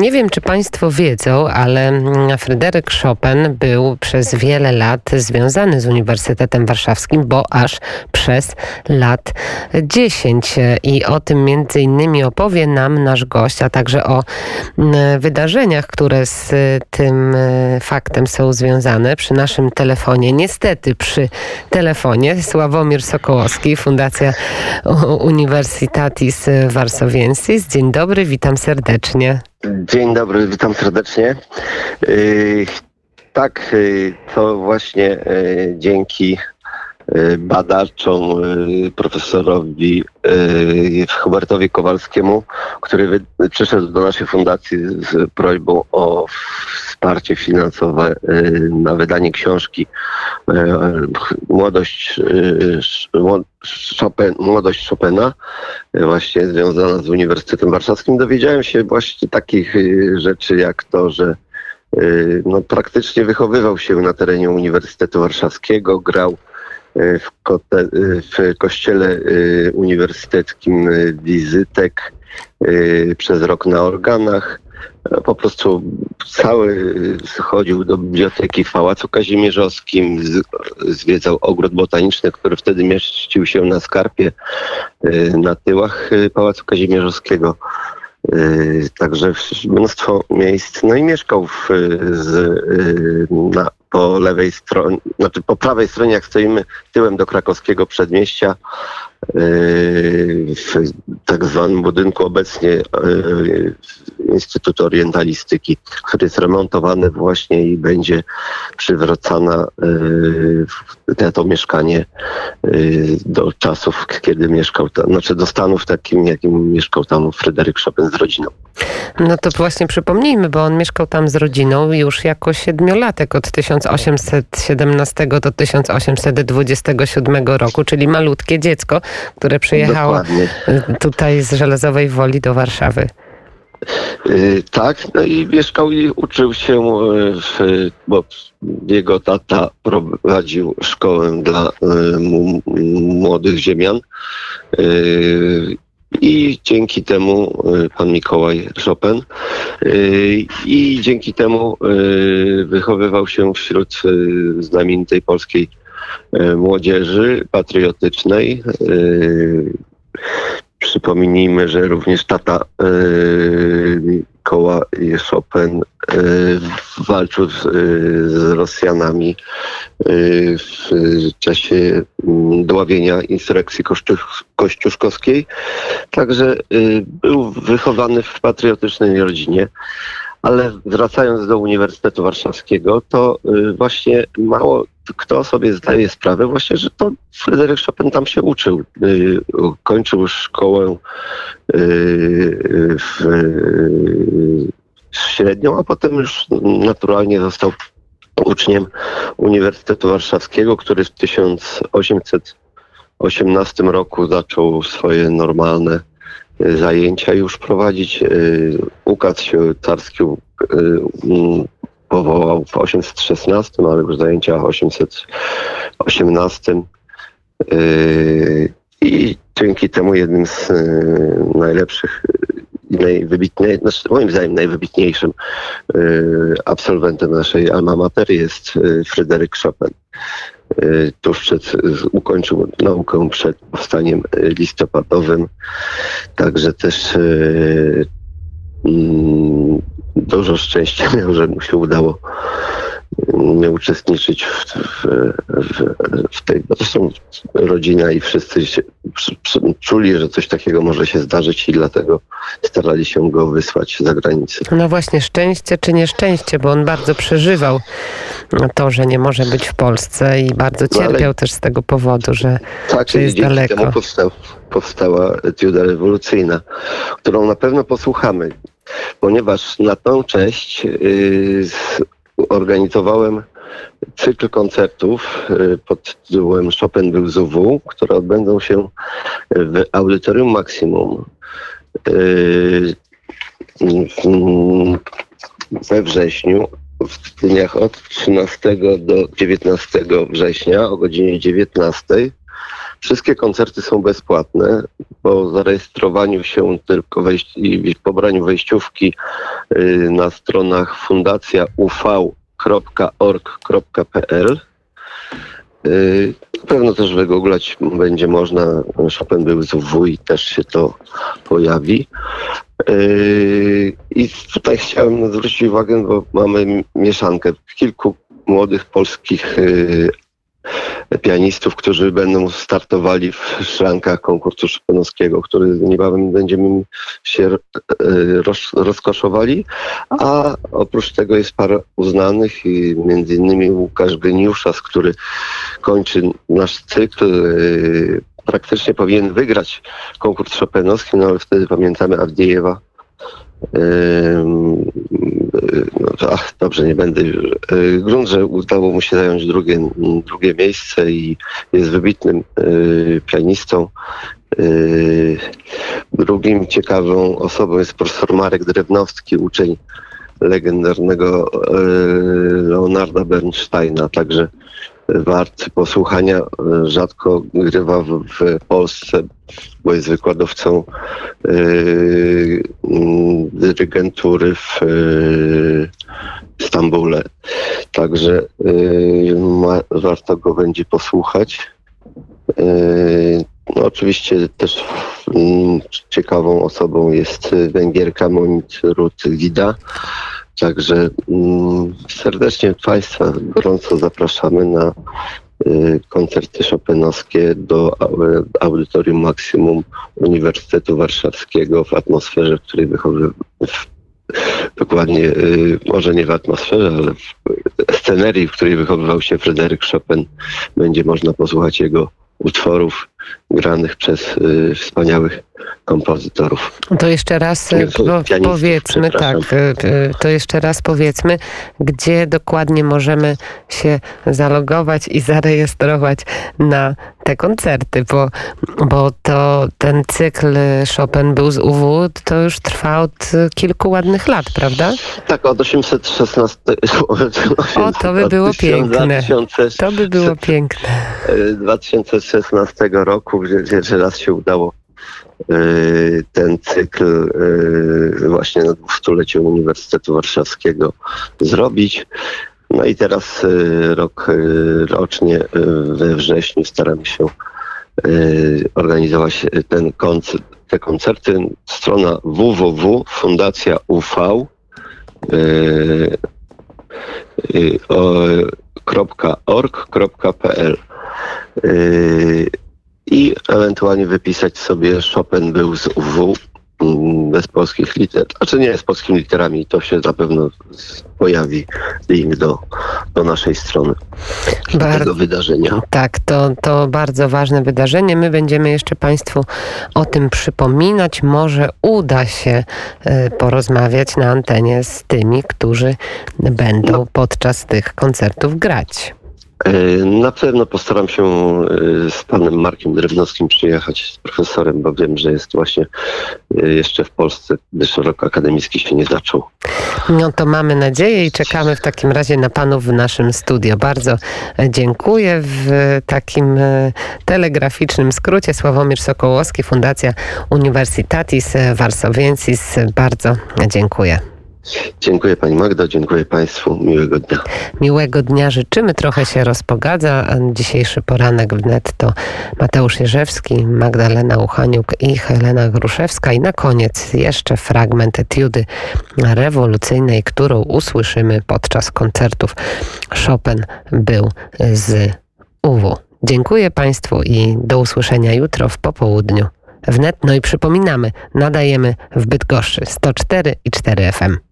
Nie wiem, czy Państwo wiedzą, ale mm, Fryderyk Chopin był przez wiele lat związany z Uniwersytetem Warszawskim, bo aż przez lat 10. I o tym między innymi opowie nam nasz gość, a także o mm, wydarzeniach, które z tym e, faktem są związane przy naszym telefonie. Niestety przy telefonie Sławomir Sokołowski, Fundacja Universitatis Warsowiensis. Dzień dobry, witam serdecznie. Dzień dobry, witam serdecznie. Yy, tak, yy, to właśnie yy, dzięki badaczom, profesorowi Hubertowi Kowalskiemu, który przyszedł do naszej fundacji z prośbą o wsparcie finansowe na wydanie książki Młodość, Chopin, Młodość Chopina, właśnie związana z Uniwersytetem Warszawskim. Dowiedziałem się właśnie takich rzeczy jak to, że no, praktycznie wychowywał się na terenie Uniwersytetu Warszawskiego, grał w, kote, w kościele uniwersyteckim Wizytek przez rok na organach po prostu cały chodził do biblioteki w Pałacu Kazimierzowskim, zwiedzał ogród botaniczny, który wtedy mieścił się na skarpie y, na tyłach y, Pałacu Kazimierzowskiego. Y, także mnóstwo miejsc. No i mieszkał w, z, na, po lewej stronie, znaczy po prawej stronie, jak stoimy tyłem do krakowskiego przedmieścia, w tak zwanym budynku obecnie Instytutu Orientalistyki, który jest remontowany właśnie i będzie przywracana e, to mieszkanie e, do czasów, kiedy mieszkał tam, znaczy do stanów takim, jakim mieszkał tam Fryderyk Chopin z rodziną. No to właśnie przypomnijmy, bo on mieszkał tam z rodziną już jako siedmiolatek od 1817 do 1827 roku, czyli malutkie dziecko, które przyjechało Dokładnie. tutaj z Żelazowej Woli do Warszawy. Y, tak, no i mieszkał i uczył się, y, w, bo jego tata prowadził szkołę dla y, młodych ziemian. I dzięki temu pan Mikołaj Chopin i dzięki temu wychowywał się wśród znamienitej polskiej młodzieży patriotycznej Przypomnijmy, że również tata yy, koła Chopin yy, walczył z, yy, z Rosjanami yy, w czasie yy, dławienia insurekcji kościuszkowskiej. Także yy, był wychowany w patriotycznej rodzinie. Ale wracając do Uniwersytetu Warszawskiego, to y, właśnie mało kto sobie zdaje sprawę właśnie, że to Fryderyk Chopin tam się uczył. Y, kończył szkołę y, średnią, a potem już naturalnie został uczniem Uniwersytetu Warszawskiego, który w 1818 roku zaczął swoje normalne zajęcia już prowadzić. Ukaz się carski y, mm, powołał w 816, ale już zajęcia w 818. Y, I dzięki temu jednym z najlepszych i najwybitniejszym, znaczy moim zdaniem najwybitniejszym absolwentem naszej alma mater jest Fryderyk Chopin. Tuż przed, ukończył naukę przed powstaniem listopadowym. Także też dużo szczęścia miał, że mu się udało nie uczestniczyć w, w, w, w tej. Bo zresztą rodzina i wszyscy się, czuli, że coś takiego może się zdarzyć i dlatego starali się go wysłać za granicę. No właśnie, szczęście czy nieszczęście, bo on bardzo przeżywał to, że nie może być w Polsce i bardzo no cierpiał no, też z tego powodu, że, tak, że jest daleko. Temu powstał, powstała etiuda rewolucyjna, którą na pewno posłuchamy, ponieważ na tą cześć yy, organizowałem cykl koncertów y, pod tytułem Chopin był ZUW, które odbędą się w Audytorium Maximum y, we wrześniu, w dniach od 13 do 19 września o godzinie 19. Wszystkie koncerty są bezpłatne. Po zarejestrowaniu się tylko wejść, i pobraniu wejściówki y, na stronach fundacja uv.org.pl y, na pewno też wygooglać będzie można. Chopin był z UW i też się to pojawi. Y, I tutaj chciałem zwrócić uwagę, bo mamy mieszankę kilku młodych polskich pianistów, którzy będą startowali w szrankach konkursu Chopinowskiego, który niebawem będziemy się e, roz, rozkoszowali, a oprócz tego jest parę uznanych, i między innymi Łukasz Geniuszas, który kończy nasz cykl. E, praktycznie powinien wygrać konkurs Chopinowski, no ale wtedy pamiętamy Awdiejewa, ach, dobrze, nie będę już. Grunt, że udało mu się zająć drugie, drugie miejsce i jest wybitnym y, pianistą. Y, drugim ciekawą osobą jest profesor Marek Drewnowski, uczeń legendarnego y, Leonarda Bernsteina, także wart posłuchania. Rzadko grywa w, w Polsce, bo jest wykładowcą yy, dyrygentury w yy, Stambule. Także yy, ma, warto go będzie posłuchać. No, oczywiście też mm, ciekawą osobą jest Węgierka Monit Ruth Gida. Także mm, serdecznie Państwa gorąco zapraszamy na y, koncerty Chopinowskie do Audytorium Maksimum Uniwersytetu Warszawskiego w atmosferze, w której wychowy dokładnie, y, może nie w atmosferze, ale w scenerii, w której wychowywał się Fryderyk Chopin, będzie można posłuchać jego utworów granych przez y, wspaniałych kompozytorów. To jeszcze raz e, po, powiedzmy, tak, e, e, to jeszcze raz powiedzmy, gdzie dokładnie możemy się zalogować i zarejestrować na te koncerty, bo, bo to ten cykl Chopin był z UW, to już trwa od kilku ładnych lat, prawda? Tak, od 816. O, to by było piękne. To by było piękne. 2016 roku, gdzie pierwszy raz się udało y, ten cykl y, właśnie na dwustulecie Uniwersytetu Warszawskiego zrobić. No i teraz y, rok rocznie we wrześniu staramy się organizować ten koncert, te koncerty. Strona www Fundacja UV .org.pl i ewentualnie wypisać sobie Chopin był z UW mm, bez polskich liter, znaczy nie z polskimi literami, to się na pewno pojawi link do, do naszej strony Bar tego wydarzenia. Tak, to, to bardzo ważne wydarzenie. My będziemy jeszcze Państwu o tym przypominać. Może uda się y, porozmawiać na antenie z tymi, którzy będą no. podczas tych koncertów grać. E, na pewno postaram się e, z panem Markiem Drewnowskim przyjechać z profesorem, bo wiem, że jest właśnie e, jeszcze w Polsce, gdyż rok akademicki się nie zaczął. No to mamy nadzieję i czekamy w takim razie na panów w naszym studio. Bardzo dziękuję. W takim telegraficznym skrócie Sławomir Sokołowski, Fundacja Universitatis Varsoviensis. Bardzo dziękuję. Dziękuję Pani Magdo, dziękuję Państwu. Miłego dnia. Miłego dnia życzymy. Trochę się rozpogadza. Dzisiejszy poranek wnet to Mateusz Jerzewski, Magdalena Uchaniuk i Helena Gruszewska. I na koniec jeszcze fragment etiudy rewolucyjnej, którą usłyszymy podczas koncertów. Chopin był z UW. Dziękuję Państwu i do usłyszenia jutro w popołudniu wnet. No i przypominamy, nadajemy w Bydgoszczy 104 i 4 FM.